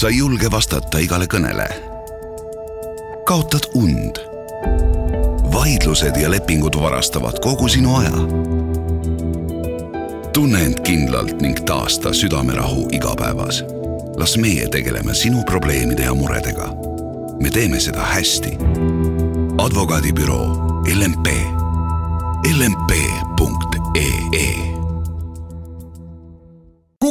sa ei julge vastata igale kõnele. kaotad und. vaidlused ja lepingud varastavad kogu sinu aja. tunne end kindlalt ning taasta südamerahu igapäevas. las meie tegeleme sinu probleemide ja muredega. me teeme seda hästi. advokaadibüroo LMP, lmp.ee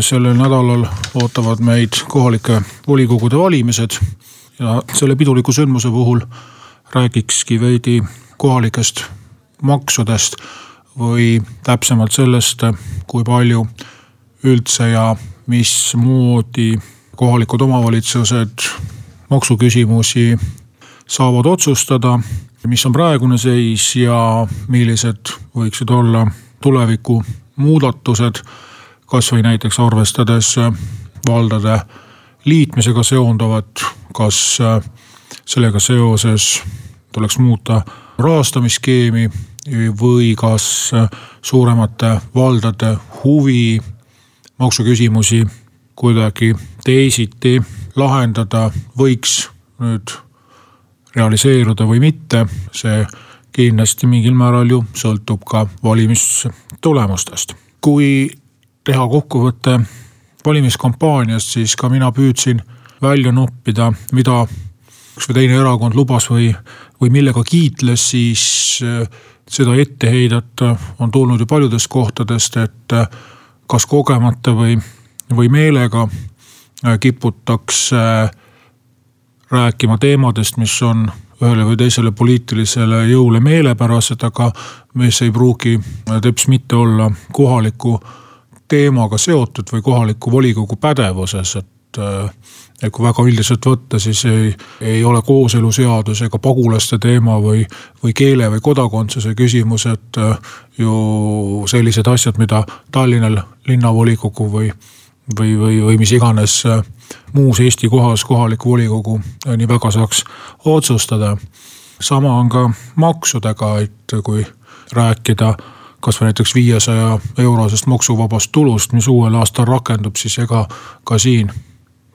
sellel nädalal ootavad meid kohalike volikogude valimised ja selle piduliku sündmuse puhul räägikski veidi kohalikest maksudest või täpsemalt sellest, kui palju üldse ja mismoodi kohalikud omavalitsused maksuküsimusi saavad otsustada, mis on praegune seis ja millised võiksid olla tuleviku muudatused kasvõi näiteks arvestades äh, valdade liitmisega seonduvat, kas äh, sellega seoses tuleks muuta rahastamisskeemi või kas äh, suuremate valdade huvi maksuküsimusi kuidagi teisiti lahendada võiks nüüd realiseeruda või mitte, see kindlasti mingil määral ju sõltub ka valimistulemustest. kui teha kokkuvõte valimiskampaaniast, siis ka mina püüdsin välja noppida, mida üks või teine erakond lubas või, või millega kiitles, siis äh, seda ette heidata on tulnud ju paljudest kohtadest, et äh, kas kogemata või, või meelega äh, kiputakse rääkima teemadest, mis on ühele või teisele poliitilisele jõule meelepärased, aga mis ei pruugi teps mitte olla kohaliku teemaga seotud või kohaliku volikogu pädevuses, et äh, et kui väga üldiselt võtta, siis ei, ei ole kooseluseadus ega pagulaste teema või, või keele või kodakondsuse küsimused äh, ju sellised asjad, mida Tallinna linnavolikogu või, või, või, või mis iganes äh, muus Eesti kohas kohalik volikogu nii väga saaks otsustada. sama on ka maksudega, et kui rääkida kasvõi näiteks viiesaja eurosest maksuvabast tulust, mis uuel aastal rakendub, siis ega ka siin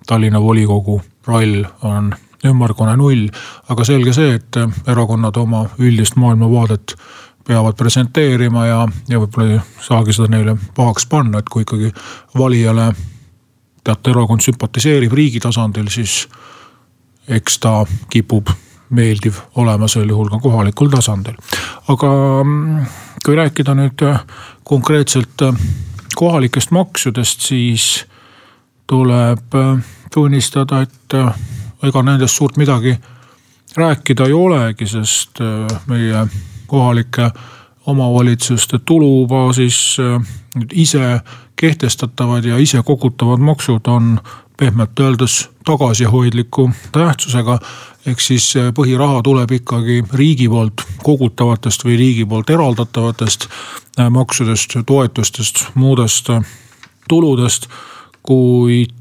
Tallinna volikogu roll on ümmargune null. aga selge see, et erakonnad oma üldist maailmavaadet peavad presenteerima ja, ja võib-olla ei saagi seda neile pahaks panna, et kui ikkagi valijale teatud erakond sümpatiseerib riigi tasandil, siis eks ta kipub meeldiv olema sel juhul ka kohalikul tasandil. aga mm, kui rääkida nüüd äh, konkreetselt äh, kohalikest maksudest, siis tuleb äh, tunnistada, et ega nendest suurt midagi rääkida ei olegi, sest meie kohalike omavalitsuste tulubaasis ise kehtestatavad ja ise kogutavad maksud on pehmelt öeldes tagasihoidliku tähtsusega. ehk siis eh, põhiraha tuleb ikkagi riigi poolt kogutavatest või riigi poolt eraldatavatest eh, maksudest, toetustest, muudest eh, tuludest. kuid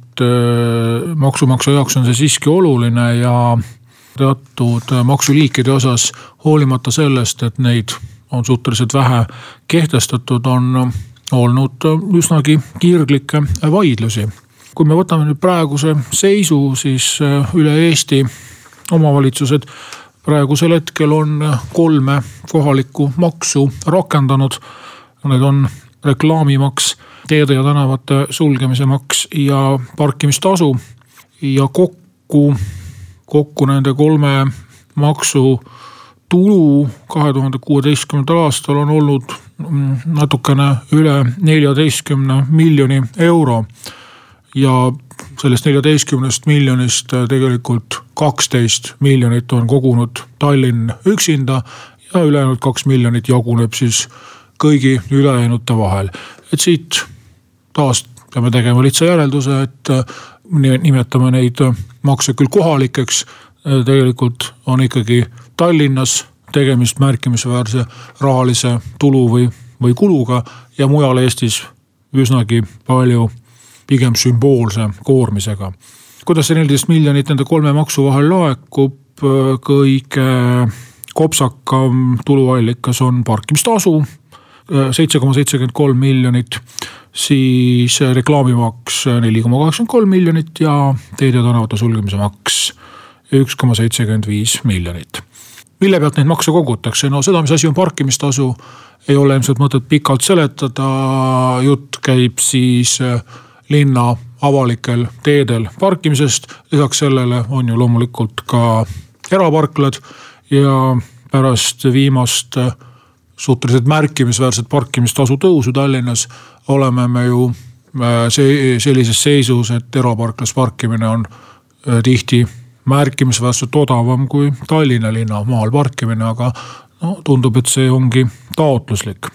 maksumaksja jaoks on see siiski oluline ja teatud maksuliikide osas, hoolimata sellest, et neid on suhteliselt vähe kehtestatud, on olnud üsnagi kirglikke vaidlusi kui me võtame nüüd praeguse seisu, siis äh, üle Eesti omavalitsused praegusel hetkel on äh, kolme kohalikku maksu rakendanud. Need on reklaamimaks, teede ja tänavate sulgemise maks ja parkimistasu. ja kokku, kokku nende kolme maksu tulu kahe tuhande kuueteistkümnendal aastal on olnud mm, natukene üle neljateistkümne miljoni euro ja sellest neljateistkümnest miljonist äh, tegelikult kaksteist miljonit on kogunud Tallinn üksinda ja ülejäänud kaks miljonit jaguneb siis kõigi ülejäänute vahel. et siit taas peame tegema lihtsa järelduse, et äh, nimetame neid makse küll kohalikeks, tegelikult on ikkagi Tallinnas tegemist märkimisväärse rahalise tulu või, või kuluga ja mujal Eestis üsnagi palju pigem sümboolse koormisega. kuidas see neliteist miljonit nende kolme maksu vahel laekub, kõige kopsakam tuluallikas on parkimistasu, seitse koma seitsekümmend kolm miljonit, siis reklaamimaks neli koma kaheksakümmend kolm miljonit ja teede tänavate sulgemise maks üks koma seitsekümmend viis miljonit. mille pealt neid makse kogutakse, no seda, mis asi on parkimistasu, ei ole ilmselt mõtet pikalt seletada, jutt käib siis äh, linna avalikel teedel parkimisest, lisaks sellele on ju loomulikult ka eraparklad ja pärast viimast äh, suhteliselt märkimisväärset parkimistasu tõusu Tallinnas oleme me ju äh, see sellises seisus, et eraparklas parkimine on tihti märkimisväärselt odavam kui Tallinna linna maal parkimine, aga no tundub, et see ongi taotluslik.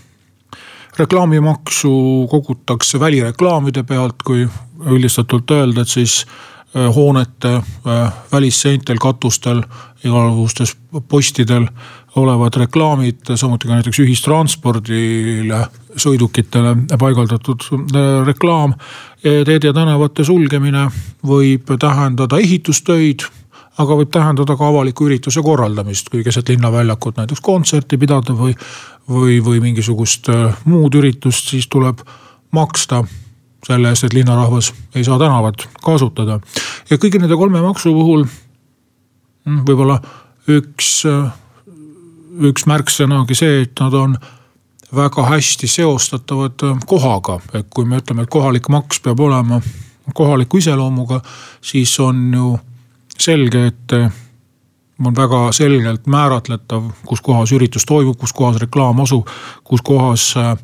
Reklaamimaksu kogutakse välireklaamide pealt, kui üldistatult öelda, et siis äh, hoonete äh, välisseintel, katustel, igasugustes postidel olevad reklaamid, samuti ka näiteks ühistranspordile, sõidukitele paigaldatud äh, reklaam. teede ja tänavate sulgemine võib tähendada ehitustöid aga võib tähendada ka avaliku ürituse korraldamist, kui keset linnaväljakut näiteks kontserti pidada või, või, või mingisugust äh, muud üritust, siis tuleb maksta selle eest, et linnarahvas ei saa tänavat kasutada. ja kõigi nende kolme maksu puhul mm, võib-olla üks, äh, üks märksõna ongi see, et nad on väga hästi seostatavad äh, kohaga, et kui me ütleme, et kohalik maks peab olema kohaliku iseloomuga, siis on ju selge, et on väga selgelt määratletav, kus kohas üritus toimub, kus kohas reklaam asub, kus kohas eh,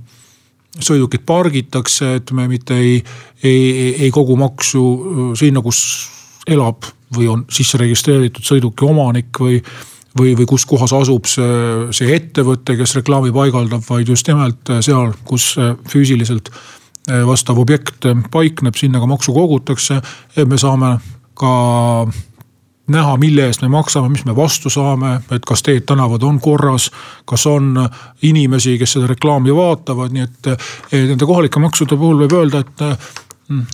sõidukid pargitakse, et me mitte ei, ei, ei kogu maksu eh, sinna, kus elab või on sisse registreeritud sõiduki omanik või, või, või kus kohas asub see, see ettevõte, kes reklaami paigaldab, vaid just nimelt seal, kus füüsiliselt vastav objekt paikneb, sinna ka maksu kogutakse. et me saame ka näha, mille eest me maksame, mis me vastu saame, et kas teed, tänavad on korras. kas on inimesi, kes seda reklaami vaatavad, nii et nende kohalike maksude puhul võib öelda, et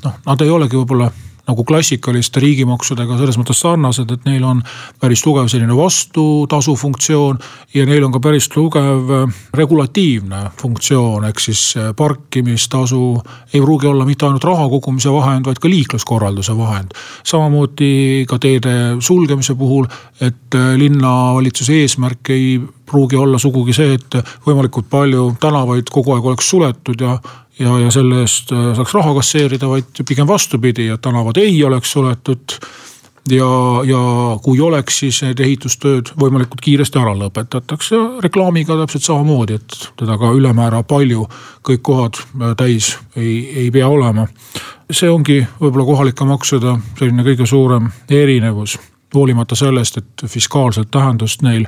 noh, nad ei olegi võib-olla nagu klassikaliste riigimaksudega selles mõttes sarnased, et neil on päris tugev selline vastutasu funktsioon. ja neil on ka päris tugev äh, regulatiivne funktsioon, ehk siis äh, parkimistasu ei pruugi olla mitte ainult raha kogumise vahend, vaid ka liikluskorralduse vahend. samamoodi ka teede sulgemise puhul, et äh, linnavalitsuse eesmärk ei pruugi olla sugugi see, et võimalikult palju tänavaid kogu aeg oleks suletud ja ja, ja selle eest äh, saaks raha kasseerida, vaid pigem vastupidi, et tänavad ei oleks suletud. ja, ja kui oleks, siis need ehitustööd võimalikult kiiresti ära lõpetatakse. reklaamiga täpselt samamoodi, et teda ka ülemäära palju kõik kohad äh, täis ei, ei pea olema. see ongi võib-olla kohalike maksude selline kõige suurem erinevus hoolimata sellest, et fiskaalset tähendust neil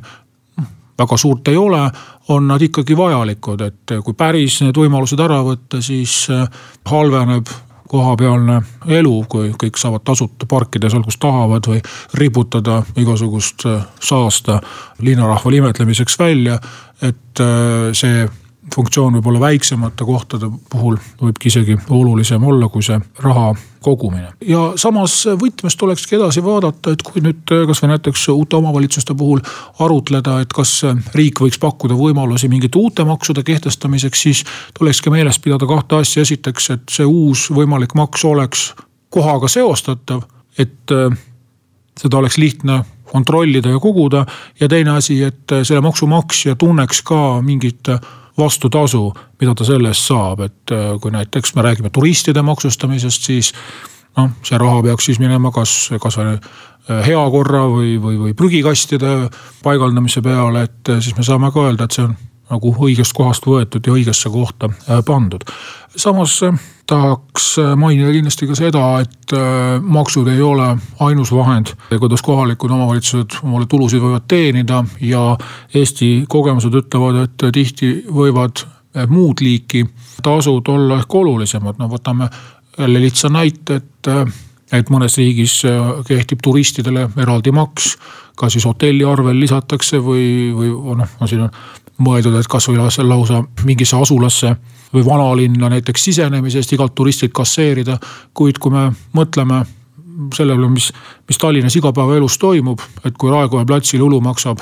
väga suurt ei ole, on nad ikkagi vajalikud, et kui päris need võimalused ära võtta, siis äh, halveneb kohapealne elu, kui kõik saavad tasuta parkida seal, kus tahavad või riputada igasugust äh, saasta linnarahval imetlemiseks välja. et äh, see funktsioon võib olla väiksemate kohtade puhul võibki isegi olulisem olla, kui see raha kogumine. ja samas võtmes tulekski edasi vaadata, et kui nüüd kasvõi näiteks uute omavalitsuste puhul arutleda, et kas riik võiks pakkuda võimalusi mingite uute maksude kehtestamiseks, siis tulekski meeles pidada kahte asja. esiteks, et see uus võimalik maks oleks kohaga seostatav, et äh, seda oleks lihtne kontrollida ja koguda. ja teine asi, et selle maksumaksja tunneks ka mingit vastutasu, mida ta selle eest saab, et äh, kui näiteks me räägime turistide maksustamisest, siis noh, see raha peaks siis minema kas, kasvõi äh, heakorra või, või, või prügikastide paigaldamise peale, et äh, siis me saame ka öelda, et see on nagu õigest kohast võetud ja õigesse kohta pandud. samas tahaks mainida kindlasti ka seda, et maksud ei ole ainus vahend, kuidas kohalikud omavalitsused omale tulusid võivad teenida ja Eesti kogemused ütlevad, et tihti võivad muud liiki tasud olla ehk olulisemad, no võtame jälle lihtsa näite, et et mõnes riigis kehtib turistidele eraldi maks, kas siis hotelli arvel lisatakse või, või noh, siin on mõeldud, et kasvõi lausa mingisse asulasse või vanalinna näiteks sisenemisest igalt turistilt kasseerida. kuid kui me mõtleme sellele, mis, mis Tallinnas igapäevaelus toimub, et kui Raekoja platsil õlu maksab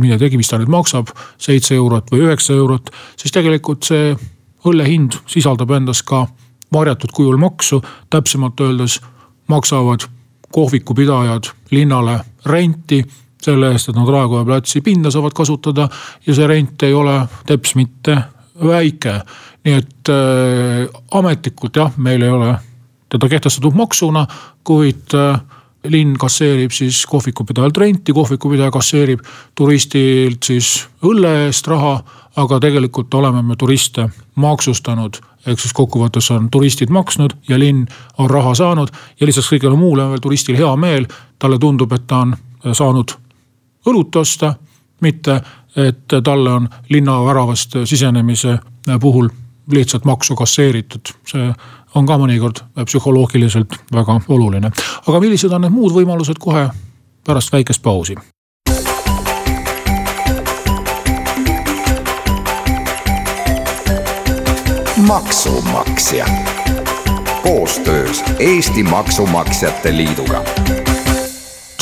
mine tegi, mis ta nüüd maksab, seitse eurot või üheksa eurot, siis tegelikult see õlle hind sisaldab endas ka varjatud kujul maksu, täpsemalt öeldes maksavad kohvikupidajad linnale renti selle eest, et nad Raekoja platsi pinda saavad kasutada ja see rent ei ole teps mitte väike. nii et äh, ametlikult jah, meil ei ole teda kehtestatud maksuna, kuid äh, linn kasseerib siis kohvikupidajalt renti, kohvikupidaja kasseerib turistilt siis õlle eest raha, aga tegelikult oleme me turiste maksustanud. ehk siis kokkuvõttes on turistid maksnud ja linn on raha saanud ja lisaks kõigele muule on veel turistil hea meel. talle tundub, et ta on saanud õlut osta, mitte et talle on linnaväravast sisenemise puhul lihtsalt maksu kasseeritud. see on ka mõnikord psühholoogiliselt väga oluline. aga millised on need muud võimalused, kohe pärast väikest pausi. maksumaksja koostöös Eesti Maksumaksjate Liiduga.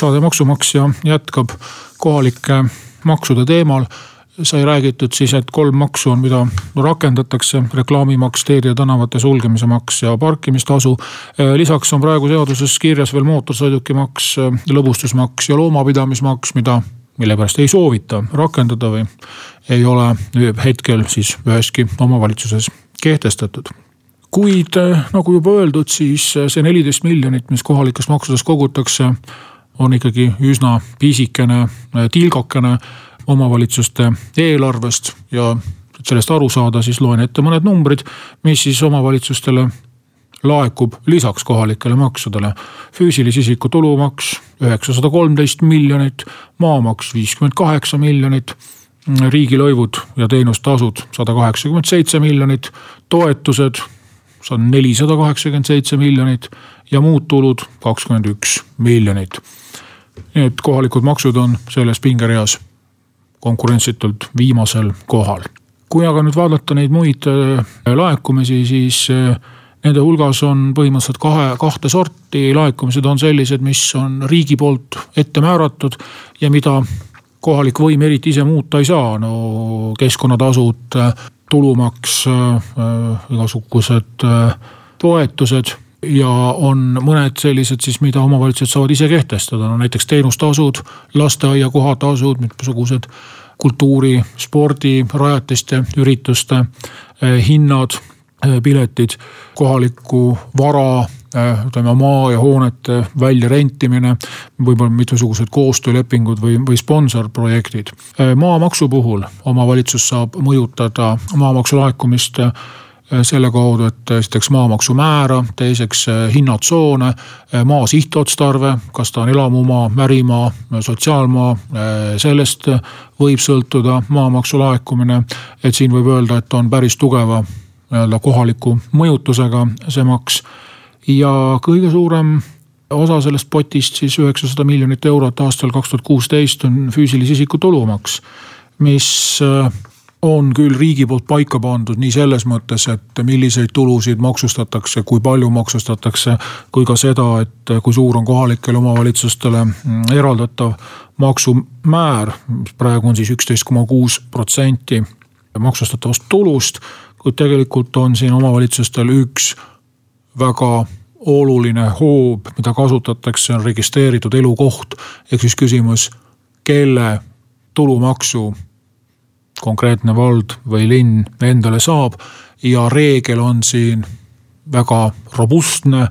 saade Maksumaksja jätkab kohalike maksude teemal sai räägitud siis, et kolm maksu on, mida rakendatakse, reklaamimaks, teede ja tänavate sulgemise maks ja parkimistasu. lisaks on praegu seaduses kirjas veel mootorsõidukimaks, lõbustusmaks ja loomapidamismaks, mida, mille pärast ei soovita rakendada või ei ole hetkel siis üheski omavalitsuses kehtestatud kuid nagu juba öeldud, siis see neliteist miljonit, mis kohalikes maksudes kogutakse, on ikkagi üsna pisikene tilgakene omavalitsuste eelarvest ja et sellest aru saada, siis loen ette mõned numbrid, mis siis omavalitsustele laekub lisaks kohalikele maksudele. füüsilise isiku tulumaks üheksasada kolmteist miljonit, maamaks viiskümmend kaheksa miljonit, riigilõivud ja teenustasud sada kaheksakümmend seitse miljonit, toetused see on nelisada kaheksakümmend seitse miljonit ja muud tulud kakskümmend üks miljonit. nii et kohalikud maksud on selles pingereas konkurentsitult viimasel kohal. kui aga nüüd vaadata neid muid äh, laekumisi, siis äh, nende hulgas on põhimõtteliselt kahe, kahte sorti laekumised on sellised, mis on riigi poolt ette määratud ja mida kohalik võim eriti ise muuta ei saa, no keskkonnatasud, tulumaks, äh, igasugused toetused ja on mõned sellised siis, mida omavalitsused saavad ise kehtestada, no näiteks teenustasud, lasteaia kohatasud, mitmesugused kultuuri, spordi, rajatiste, ürituste eh, hinnad, eh, piletid, kohaliku vara eh, ütleme maa ja hoonete väljarentimine, võib-olla mitmesugused koostöölepingud või, või sponsorprojektid. maamaksu puhul omavalitsus saab mõjutada maamaksu laekumist selle kaudu, et esiteks maamaksu määra, teiseks äh, hinnatsoone, äh, maa sihtotstarve, kas ta on elamumaa, ärimaa, sotsiaalmaa, sellest võib sõltuda maamaksu laekumine. et siin võib öelda, et on päris tugeva nii-öelda kohaliku mõjutusega see maks. ja kõige suurem osa sellest potist siis üheksasada miljonit eurot aastal kaks tuhat kuusteist on füüsilise isiku tulumaks, mis on küll riigi poolt paika pandud nii selles mõttes, et milliseid tulusid maksustatakse, kui palju maksustatakse, kui ka seda, et kui suur on kohalikele omavalitsustele mm, eraldatav maksumäär, praegu on siis üksteist koma kuus protsenti maksustatavast tulust. kuid tegelikult on siin omavalitsustel üks väga oluline hoob, mida kasutatakse, on registreeritud elukoht. ehk siis küsimus, kelle tulumaksu konkreetne vald või linn endale saab. ja reegel on siin väga robustne.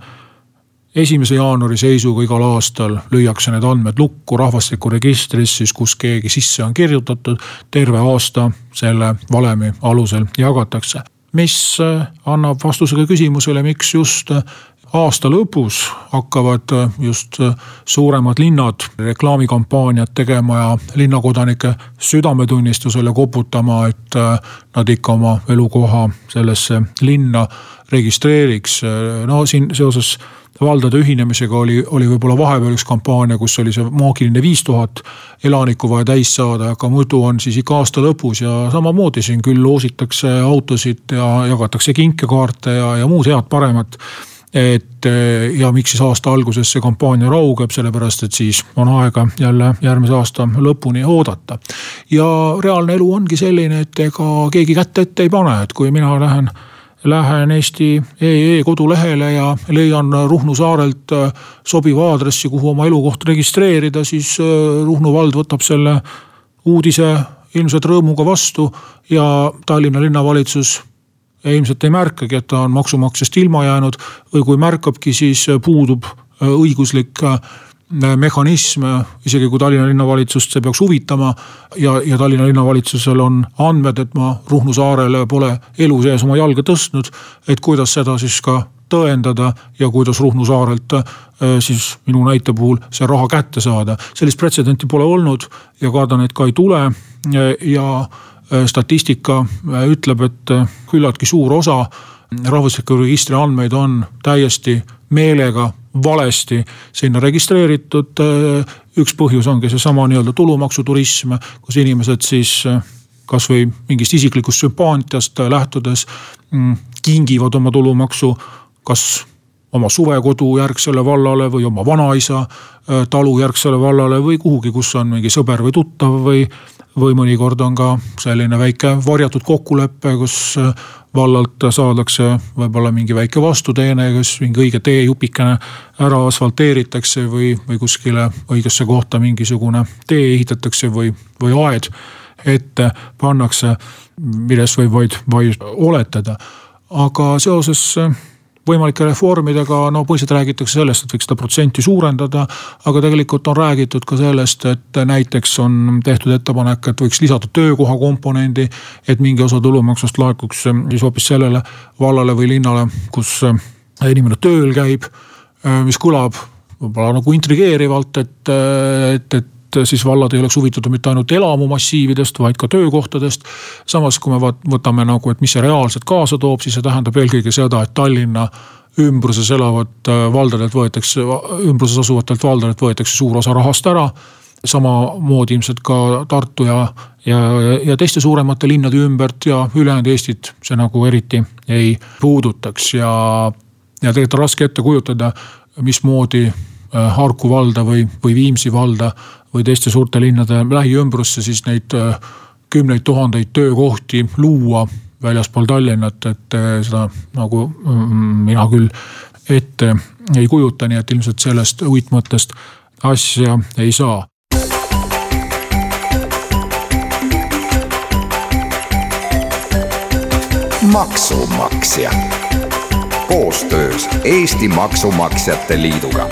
esimese jaanuari seisuga igal aastal lüüakse need andmed lukku rahvastikuregistris, siis kus keegi sisse on kirjutatud. terve aasta selle valemi alusel jagatakse mis annab vastuse ka küsimusele, miks just aasta lõpus hakkavad just suuremad linnad reklaamikampaaniat tegema ja linnakodanike südametunnistusele koputama, et nad ikka oma elukoha sellesse linna registreeriks. no siin seoses valdade ühinemisega oli, oli võib-olla vahepeal üks kampaania, kus oli see maagiline viis tuhat elanikku vaja täis saada, aga muidu on siis ikka aasta lõpus ja samamoodi siin küll loositakse autosid ja jagatakse kinkekaarte ja, ja muud head-paremat et ja miks siis aasta alguses see kampaania raugeb, sellepärast et siis on aega jälle järgmise aasta lõpuni oodata. ja reaalne elu ongi selline, et ega keegi kätt ette ei pane, et kui mina lähen lähen Eesti EE kodulehele ja leian Ruhnu saarelt äh, sobiva aadressi, kuhu oma elukoht registreerida, siis äh, Ruhnu vald võtab selle uudise ilmselt rõõmuga vastu ja Tallinna linnavalitsus ilmselt ei märkagi, et ta on maksumaksjast ilma jäänud või kui märkabki, siis puudub äh, õiguslik mehhanism, isegi kui Tallinna linnavalitsust see peaks huvitama. ja, ja Tallinna linnavalitsusel on andmed, et ma Ruhnu saarele pole elu sees oma jalga tõstnud. et kuidas seda siis ka tõendada ja kuidas Ruhnu saarelt äh, siis minu näite puhul see raha kätte saada. sellist pretsedenti pole olnud ja kardan, et ka ei tule ja äh, statistika äh, ütleb, et küllaltki suur osa rahvusliku registri andmeid on täiesti meelega valesti sinna registreeritud. üks põhjus ongi seesama nii-öelda tulumaksuturism, kus inimesed siis kasvõi mingist isiklikust sümpaatiast lähtudes mm, kingivad oma tulumaksu kas oma suvekodu järgsele vallale või oma vanaisa talu järgsele vallale või kuhugi, kus on mingi sõber või tuttav või või mõnikord on ka selline väike varjatud kokkulepe, kus äh, vallalt saadakse võib-olla mingi väike vastuteene, kus mingi õige teejupikene ära asfalteeritakse või, või kuskile õigesse kohta mingisugune tee ehitatakse või, või aed ette pannakse, millest võib vaid, vaid oletada. aga seoses äh, võimalike reformidega, no põhiliselt räägitakse sellest, et võiks seda protsenti suurendada. aga tegelikult on räägitud ka sellest, et näiteks on tehtud ettepanek, et võiks lisada töökoha komponendi. et mingi osa tulumaksust laekuks siis hoopis sellele vallale või linnale, kus inimene tööl käib. mis kõlab võib-olla nagu intrigeerivalt, et, et, et et siis vallad ei oleks huvitatud mitte ainult elamumassiividest, vaid ka töökohtadest. samas, kui me võtame nagu, et mis see reaalselt kaasa toob, siis see tähendab eelkõige seda, et Tallinna ümbruses elavad äh, valdadelt võetakse, ümbruses asuvatelt valdadelt võetakse suur osa rahast ära samamoodi ilmselt ka Tartu ja, ja, ja teiste suuremate linnade ümbert ja ülejäänud Eestit see nagu eriti ei puudutaks ja, ja tegelikult on raske ette kujutada, mismoodi äh, Harku valda või, või Viimsi valda või teiste suurte linnade lähiümbrusse siis neid äh, kümneid tuhandeid töökohti luua väljaspool Tallinnat, et äh, seda nagu mm, mina küll ette ei kujuta, nii et ilmselt sellest uitmõttest asja ei saa. maksumaksja koostöös Eesti Maksumaksjate Liiduga